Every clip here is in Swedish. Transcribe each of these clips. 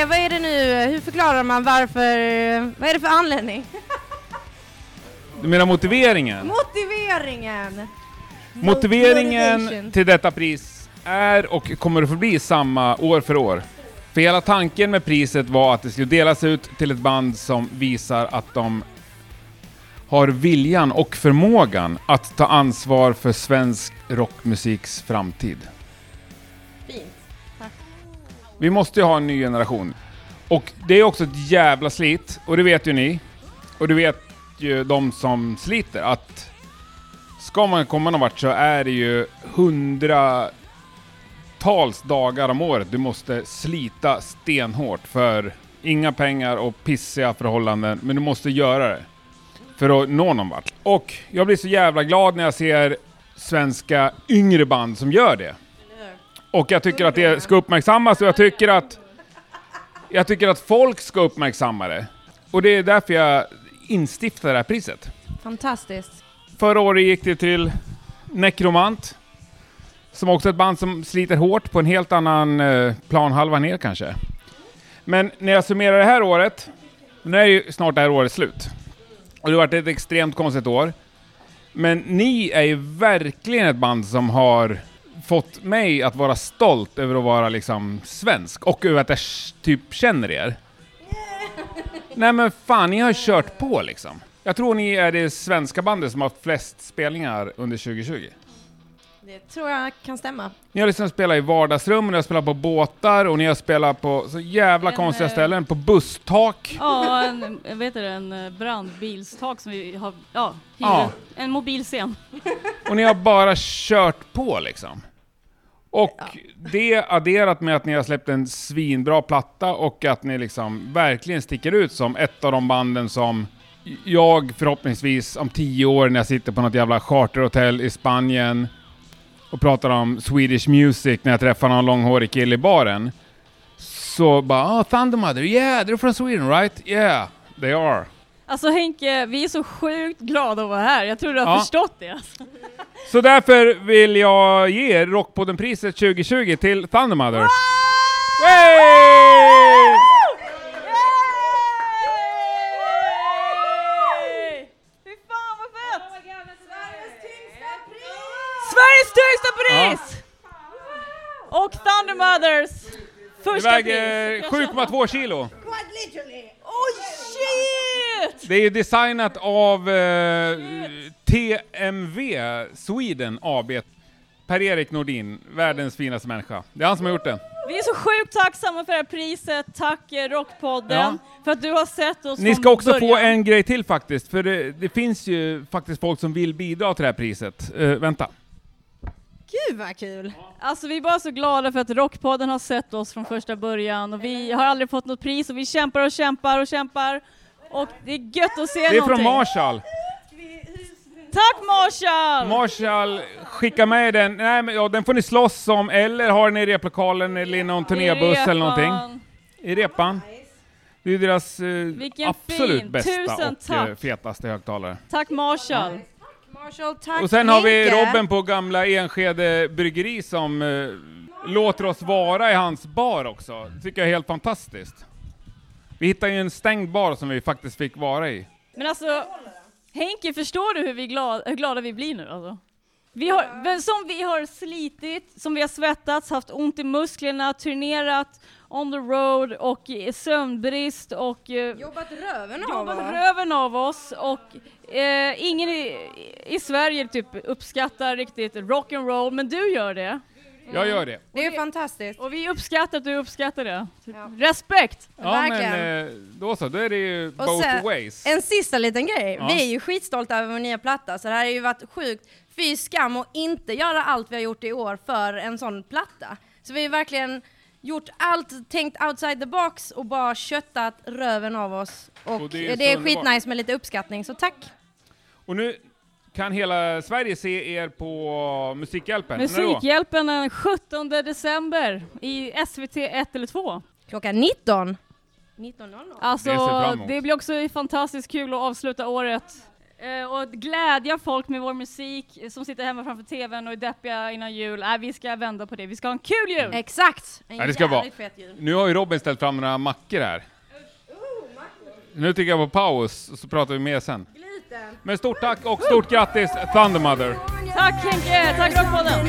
Henke, vad är det nu, hur förklarar man varför, vad är det för anledning? Du menar motiveringen? Motiveringen! Motiveringen till detta pris är och kommer att förbli samma år för år. För hela tanken med priset var att det skulle delas ut till ett band som visar att de har viljan och förmågan att ta ansvar för svensk rockmusiks framtid. Vi måste ju ha en ny generation. Och det är också ett jävla slit, och det vet ju ni. Och det vet ju de som sliter, att ska man komma någon vart så är det ju hundratals dagar om året du måste slita stenhårt för inga pengar och pissiga förhållanden, men du måste göra det för att nå någon vart. Och jag blir så jävla glad när jag ser svenska yngre band som gör det. Och jag tycker att det ska uppmärksammas och jag tycker att jag tycker att folk ska uppmärksamma det. Och det är därför jag instiftade det här priset. Fantastiskt. Förra året gick det till Necromant, som också är ett band som sliter hårt på en helt annan eh, planhalva ner kanske. Men när jag summerar det här året, nu är ju snart det här året slut. Och det har varit ett extremt konstigt år. Men ni är ju verkligen ett band som har fått mig att vara stolt över att vara liksom svensk och över att jag typ känner er. Nej men fan, ni har kört på liksom. Jag tror ni är det svenska bandet som har flest spelningar under 2020. Det tror jag kan stämma. Ni har liksom spelat i vardagsrum, ni har spelat på båtar och ni har spelat på så jävla En, konstiga eh, ställen, på busstak. Ja, en, jag vet det, en eh, brandbilstak som vi har, ja, Ja. En mobilscen. Och ni har bara kört på liksom. Och det adderat med att ni har släppt en svinbra platta och att ni liksom verkligen sticker ut som ett av de banden som jag förhoppningsvis om tio år när jag sitter på något jävla charterhotell i Spanien och pratar om Swedish music när jag träffar någon långhårig kille i baren. Så bara oh, Thundermother, yeah, they're from Sweden right? Yeah, they are. Alltså Henke, vi är så sjukt glada att vara här. Jag tror du har Ja. förstått det. Alltså. Så därför vill jag ge Rockpodden-priset 2020 till Thundermother. Hey! Vad fett! Sveriges tyngsta pris! Och Thunder Mothers Det första väger pris. 7,2 kilo. Oj shit! Det är ju designat av eh, TMV Sweden AB. Per-Erik Nordin, världens finaste människa. Det är han som har gjort det. Vi är så sjukt tacksamma för det här priset. Tack eh, Rockpodden Ja. för att du har sett oss Ni ska också få början. en grej till faktiskt, för det, det finns ju faktiskt folk som vill bidra till det här priset. Eh, vänta. Gud vad kul! Alltså vi är bara så glada för att Rockpodden har sett oss från första början och vi har aldrig fått något pris och vi kämpar och kämpar och kämpar och det är gött att se Det är någonting. från Marshall. Tack Marshall! Marshall, skicka med den. Nej, men, ja, den får ni slåss om, eller ha den i replokalen eller i någon turnébuss eller någonting. I repan. Det är deras eh, absolut fin. bästa Tusen och eh, tack. fetaste högtalare. Tack Marshall. Marshall, tack Och sen har vi. Robin på gamla Enskede bryggeri som eh, låter oss vara i hans bar också. Det tycker jag är helt fantastiskt. Vi hittade ju en stängd bar som vi faktiskt fick vara i. Men alltså, Henke, förstår du hur, vi glad, hur glada vi blir nu alltså? Vi har, som vi har slitit, som vi har svettats, haft ont i musklerna, turnerat on the road och eh, sömnbrist och eh, Jobbat röven av jobbat oss. röven av oss och eh, ingen i, i Sverige typ uppskattar riktigt rock'n'roll, men du gör det. Jag gör det. Det är fantastiskt. Och vi uppskattar att du uppskattar det. Ja. Respekt! Ja Verkligen. men eh, då så, då är det ju both sen- ways. En sista liten grej. Ja. Vi är ju skitstolta över vår nya platta, så det här har ju varit sjukt. Fy skam att inte göra allt vi har gjort i år för en sån platta. Så vi har verkligen gjort allt, tänkt outside the box och bara köttat röven av oss. Och, Och det det är är, skitnice med lite uppskattning, så tack! Och nu kan hela Sverige se er på Musikhjälpen. Musikhjälpen den 17 december i SVT 1 eller 2. Klockan 19. 19.00. Alltså, Det det blir också fantastiskt kul att avsluta året Eh, och glädja folk med vår musik som sitter hemma framför TVn och är deppiga innan jul. Nej, vi ska vända på det. Vi ska ha en kul jul! Exakt! En Ja, det ska vara. fet jul. Nu har ju Robin ställt fram några mackor här. Nu tycker jag på paus, och så pratar vi mer sen. Men stort tack och stort grattis Thundermother! Tack Henke! Tack Rockpodden!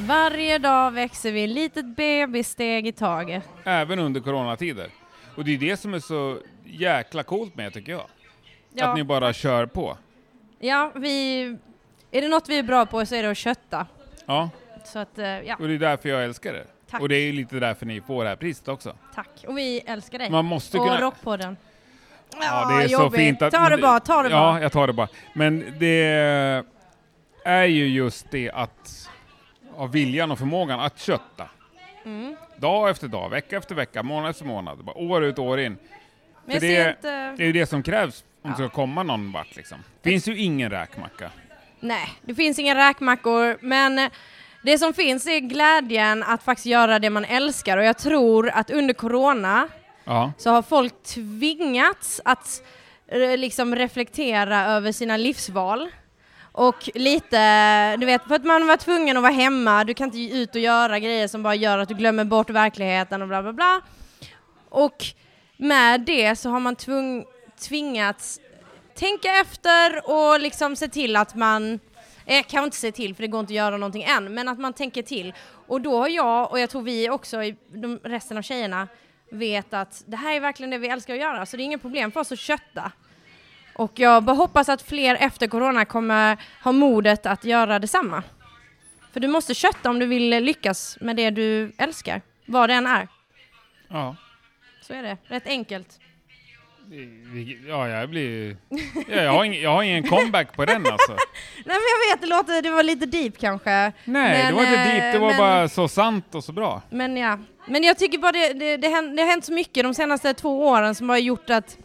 Varje dag växer vi ett litet bebissteg i taget. Även under coronatider. Och det är det som är så jäkla coolt med tycker jag. Ja, Att ni bara kör på. ja vi... Är det något vi är bra på så är det att kötta. Ja, Så att, eh, ja, och det är därför jag älskar det. Tack. Och det är ju lite därför ni får det här priset också. tack. Och vi älskar dig. Man måste och kunna... Rockpodden. Ja, det är så jobbigt. fint att... Ta det bara, ta det ja, bara. jag tar det bara. Men det är ju just det att ha viljan och förmågan att kötta. Mm. Dag efter dag, vecka efter vecka, månad efter månad, bara år ut och år in. Det- inte... Det är ju det som krävs om det Ja. ska komma någon vart liksom. finns ju ingen räkmacka. Nej, det finns inga räkmackor, men eh, det som finns är glädjen att faktiskt göra det man älskar och jag tror att under corona Ja. så har folk tvingats att eh, liksom reflektera över sina livsval. Och lite, du vet, för att man var tvungen att vara hemma, du kan inte ut och göra grejer som bara gör att du glömmer bort verkligheten och bla bla bla. Och med det så har man tvung, tvingats tänka efter och liksom se till att man, eh, jag kan inte se till för det går inte att göra någonting än, men att man tänker till. Och då har jag, och jag tror vi också, de, resten av tjejerna, vet att det här är verkligen det vi älskar att göra, så det är inget problem för oss att kötta. Och jag bara hoppas att fler efter corona kommer ha modet att göra detsamma. För du måste kötta om du vill lyckas med det du älskar, vad det än är. Ja. Så är det, rätt enkelt. Ja, jag blir... Ja, jag, har ingen, jag har ingen comeback på den alltså. Nej men jag vet, det låter, det var lite deep kanske. Nej, Men, det var inte eh, deep, det var men- bara så sant och så bra. Men ja, men jag tycker bara det, det, det, hän- det har hänt så mycket de senaste två åren som har gjort att,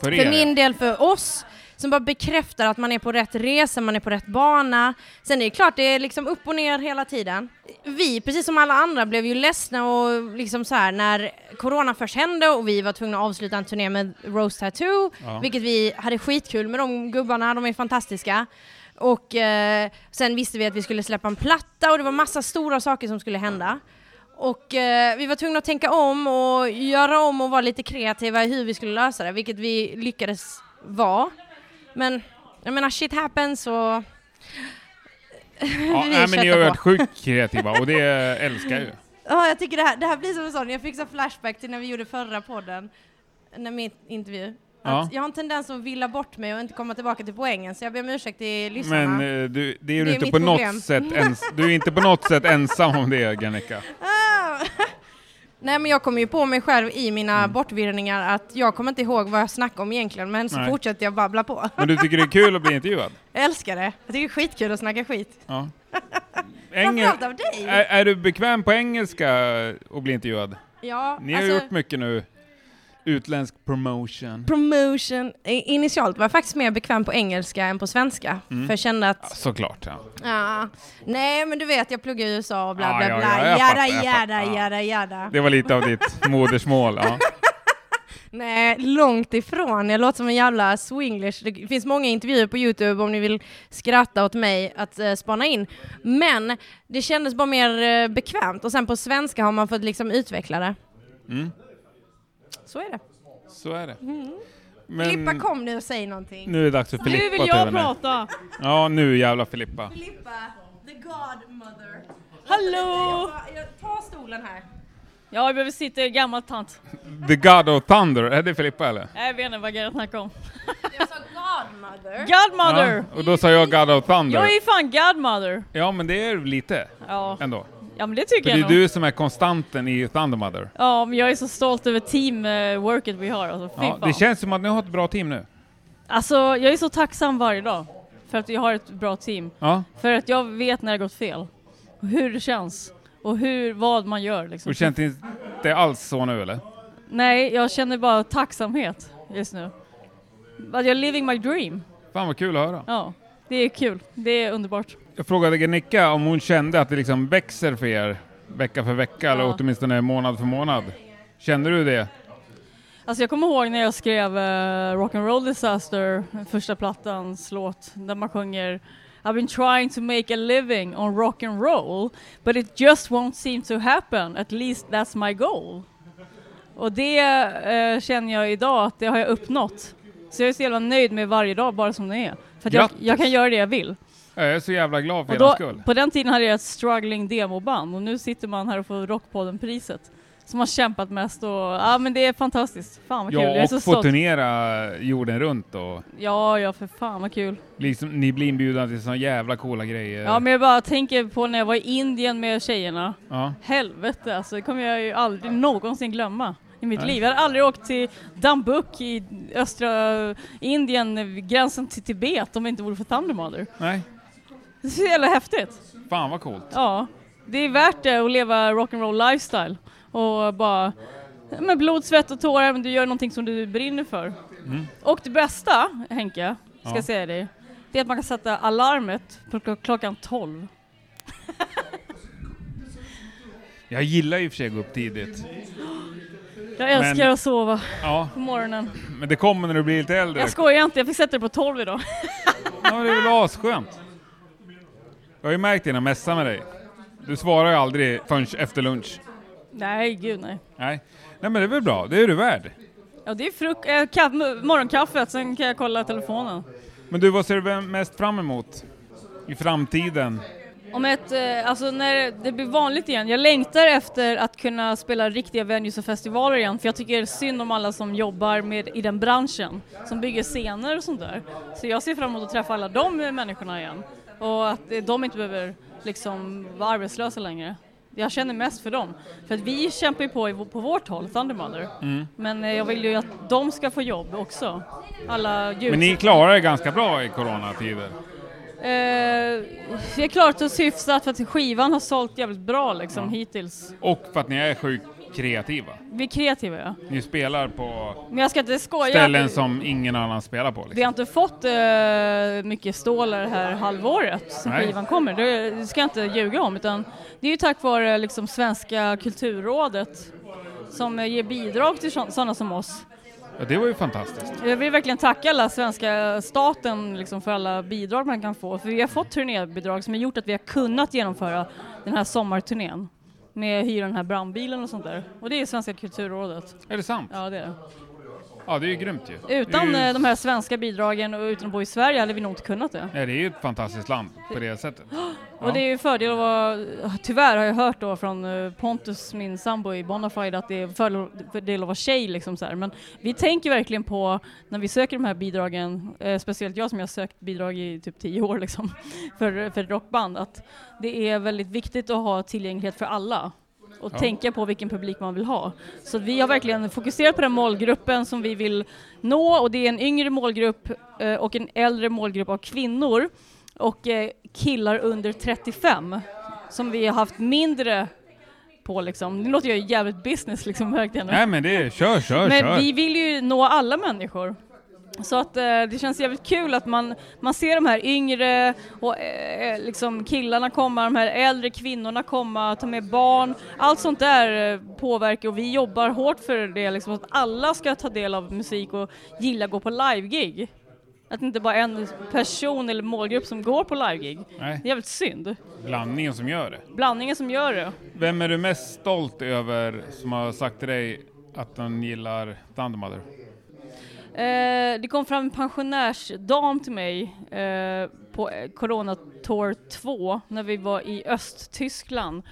För för min del, för oss, som bara bekräftar att man är på rätt resa, man är på rätt bana. Sen är det klart, det är liksom upp och ner hela tiden. Vi, precis som alla andra, blev ju ledsna och liksom så här när corona först hände och vi var tvungna att avsluta en turné med Rose Tattoo, Ja. vilket vi hade skitkul med de gubbarna, de är fantastiska. Och eh, sen visste vi att vi skulle släppa en platta och det var massa stora saker som skulle hända. Och eh, vi var tvungna att tänka om och göra om och vara lite kreativa i hur vi skulle lösa det, vilket vi lyckades vara. Men jag menar, shit happens och... Ja, nej, men ni har varit sjukt kreativa och det älskar jag ju. Ja, jag tycker det här, det här blir som en sån, jag fick så flashback till när vi gjorde förra podden, när min intervju. Ja. Jag har en tendens att villa bort mig och inte komma tillbaka till poängen, så jag ber om ursäkt till lyssnarna. Men eh, du, det är Det du är inte på problem. något sätt ens, du är inte på något sätt ensam om det, Gennica. Nej men jag kommer ju på mig själv i mina Mm. bortvirrningar att jag kommer inte ihåg vad jag snackade om egentligen, men så Nej. fortsätter jag babbla på. Men du tycker det är kul att bli intervjuad? Jag älskar det. Jag tycker det är skitkul att snacka skit. Ja. Engel, av dig! är, är du bekväm på engelska och bli intervjuad? Ja, Ni har alltså, gjort mycket nu. Utländsk promotion. promotion. Initialt var jag faktiskt mer bekväm på engelska än på svenska. Mm. För jag kände att, Såklart, ja. ja, nej men du vet jag pluggar i USA och bla Ja, bla ja, bla, ja, jada jada jada jada. Det var lite av ditt modersmål. Ja. Nej, långt ifrån. Jag låter som en jävla swinglish. Det finns många intervjuer på Youtube om ni vill skratta åt mig att uh, spana in. Men det kändes bara mer eh, bekvämt och sen på svenska har man fått liksom utveckla det. Mm, Så är det. så är det. Filippa Men kom nu och säg någonting. nu är det dags för Filippa Nu vill ta jag prata! Ja, nu jävla Filippa. Filippa, the godmother. Hallå! Jag tar stolen här. Ja, jag behöver sitta i gammal tant. The God of Thunder, är det Filippa eller? Jag vet inte vad Gerhard snackar om. Jag sa godmother. Godmother! Ja, och då sa jag God of Thunder. Jag är fan godmother! Ja, men det är lite Ja. ändå. Ja men det tycker För det jag är nog. du som är konstanten i Thundermother. Ja, men jag är så stolt över teamworket vi har. Alltså, fy Ja, fan. det känns som att ni har ett bra team nu. Alltså, jag är så tacksam varje dag för att jag har ett bra team. Ja, För att jag vet när det gått fel. Och hur det känns. Och hur, vad man gör liksom. och känns inte alls så nu eller? Nej, jag känner bara tacksamhet just nu. Att jag är living my dream. Fan vad kul att höra. Ja, det är kul. Det är underbart. Jag frågade Genicka om hon kände att det liksom växer för er vecka för vecka eller Ja. åtminstone månad för månad. Kände du det? Alltså jag kommer ihåg när jag skrev uh, Rock'n'Roll Disaster, första plattans låt, där man sjunger I've been trying to make a living on rock and roll, but it just won't seem to happen. At least that's my goal. Och det eh, känner jag idag att det har jag uppnått. Så jag är så jävla nöjd med varje dag bara som det är. För jag, jag kan göra det jag vill. Jag är så jävla glad för Och er då, skull. på den tiden hade jag ett struggling demoband och nu sitter man här och får Rockpodden-priset. Som har kämpat mest och ja men det är fantastiskt. Fan vad kul, jag är Ja, så och få stolt. turnera jorden runt och Ja, ja för fan vad kul. liksom, ni blir inbjudna till såna jävla coola grejer. Ja men jag bara tänker på när jag var i Indien med tjejerna. Ja. Helvete alltså, det kommer jag ju aldrig någonsin glömma i mitt Nej. liv. Jag hade aldrig åkt till Dambuk i östra Indien, vid gränsen till Tibet, om det inte vore för Thundermother. Nej, Det är så jävla häftigt. fan vad coolt. Ja, det är värt det att leva rock'n'roll lifestyle och bara med blod, svett och tårar, men du gör någonting som du brinner för. Mm. Och det bästa, Henke, ska Ja. jag säga dig, det är att man kan sätta alarmet på klock- klockan 12. Jag gillar och för sig att gå upp tidigt. Jag älskar Men- att sova Ja, på morgonen. men det kommer när du blir lite äldre. Jag skojar inte, jag fick sätta det på 12 idag. Ja, det är väl asskönt. Jag har ju märkt det jag messar med dig. Du svarar ju aldrig förrän efter lunch. Nej, gud nej. Nej. Nej men det är väl bra, det är du värd. Ja, det är fruk- äh, kaff- morgonkaffet, sen kan jag kolla telefonen. Men du, vad ser du mest fram emot? I framtiden? Om ett, eh, alltså när det blir vanligt igen, jag längtar efter att kunna spela riktiga venues och festivaler igen, för jag tycker synd om alla som jobbar med, i den branschen, som bygger scener och sånt där. Så jag ser fram emot att träffa alla de människorna igen, och att de inte behöver liksom vara arbetslösa längre. Jag känner mest för dem, för att vi kämpar ju på på vårt håll, Thundermother, Mm. men eh, jag vill ju att de ska få jobb också. Alla ljud. Men ni klarar er ganska bra i coronatider. Eh, vi har klarat oss hyfsat för att skivan har sålt jävligt bra liksom Ja. hittills. Och för att ni är sjukt kreativa. Vi är kreativa ja. Ni spelar på Men jag ska inte skoja. ställen som ingen annan spelar på. Vi Liksom. har inte fått eh, mycket stålar det här halvåret som Nej. skivan kommer. Det, det ska jag inte ljuga om utan det är ju tack vare liksom Svenska kulturrådet som ger bidrag till sådana som oss. Ja, det var ju fantastiskt. Jag vill verkligen tacka alla svenska staten liksom för alla bidrag man kan få. För vi har fått turnébidrag som har gjort att vi har kunnat genomföra den här sommarturnén. Med hyra den här brandbilen och sånt där. Och det är Svenska kulturrådet. Är det sant? Ja det är det. Ja, det är ju grymt ju. Utan är, eh, ju, de här svenska bidragen och utan att bo i Sverige hade vi nog inte kunnat det. nej, det är ju ett fantastiskt land på det sättet. Och det är ju fördel att vara, tyvärr har jag hört då från eh, Pontus, min sambo i Bonafide, att det är fördel att vara tjej liksom så här. Men vi tänker verkligen på, när vi söker de här bidragen, eh, speciellt jag som jag har sökt bidrag i typ tio år liksom, för, för rockband, att det är väldigt viktigt att ha tillgänglighet för alla. Och Ja. tänka på vilken publik man vill ha. Så vi har verkligen fokuserat på den målgruppen som vi vill nå och det är en yngre målgrupp eh, och en äldre målgrupp av kvinnor och eh, killar under 35 som vi har haft mindre på liksom. Nu låter jag jävligt business liksom verkligen. Nej men det är, kör, kör, Men kör. vi vill ju nå alla människor. Så att eh, det känns jävligt kul att man, man ser de här yngre och eh, liksom killarna komma, de här äldre kvinnorna komma, ta med barn. Allt sånt där eh, påverkar och vi jobbar hårt för det, liksom, att alla ska ta del av musik och gilla att gå på live-gig. Att inte bara en person eller målgrupp som går på live-gig. Nej, Det är jävligt synd. blandningen som gör det. Blandningen som gör det. Vem är du mest stolt över som har sagt till dig att den gillar Thundermother? Eh, det kom fram en pensionärsdam till mig eh, på eh, Corona Tour 2 när vi var i Östtyskland.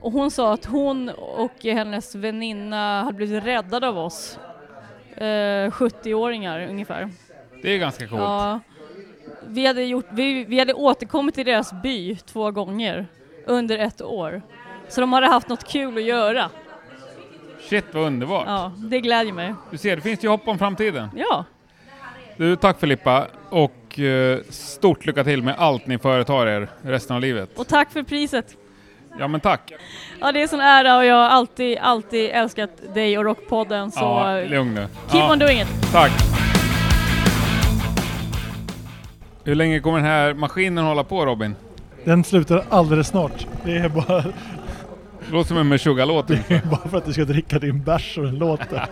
Och hon sa att hon och hennes väninna hade blivit räddade av oss. Eh, 70-åringar ungefär. Det är ganska coolt. Ja, vi, hade gjort, vi, vi hade återkommit till deras by två gånger under ett år. Så de hade haft något kul att göra. Shit vad underbart. Ja, det glädjer mig. Du ser, det finns ju hopp om framtiden. Ja, Du, tack Filippa och eh, stort lycka till med allt ni företar er resten av livet. och tack för priset. Ja men tack. Ja, det är en sån ära och jag har alltid, alltid älskat dig och Rockpodden så ja, lugn nu. keep Ja, on doing it. Tack. Hur länge kommer den här maskinen hålla på Robin? Den slutar alldeles snart. Det är bara, låter som en Meshuggah-låt. bara för att du ska dricka din bärs och den låter.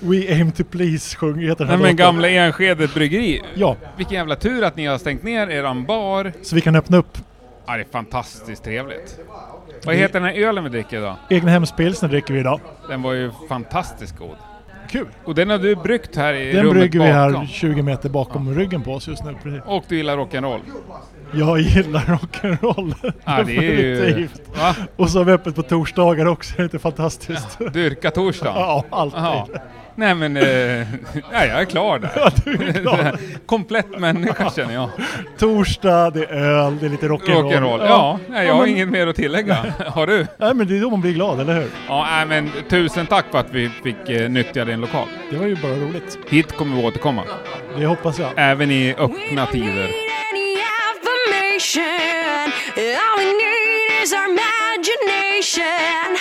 We aim to please sjunger heter den Nej här men låten. gamla Enskede bryggeri. Ja, Vilken jävla tur att ni har stängt ner eran bar. så vi kan öppna upp Ja, det är fantastiskt trevligt. Vad heter den här ölen vi dricker idag? egna hemspilsner dricker vi idag. Den var ju fantastiskt god. Kul! Och den har du bryggt här i Den rummet brygger vi här bakom. 20 meter bakom ryggen på oss just nu. Precis. Och du gillar rock'n'roll. Jag gillar rock'n'roll. Ja, det är ju... Och så har vi öppet på torsdagar också, det är inte fantastiskt? Dyrka torsdagen? Ja, alltid. Jaha. Nej men, eh, nej, jag är klar där. Ja, du är klar. Komplett människa känner jag. Torsdag, det är öl, det är lite rock'n'roll. Rock'n'roll, ja. Nej, jag har men- inget mer att tillägga. Har du? Nej men det är då man blir glad, eller hur? Ja, nej, men tusen tack för att vi fick eh, nyttja din lokal. Det var ju bara roligt. Hit kommer vi återkomma. Det hoppas jag. Även i öppna tider. All we need is our imagination.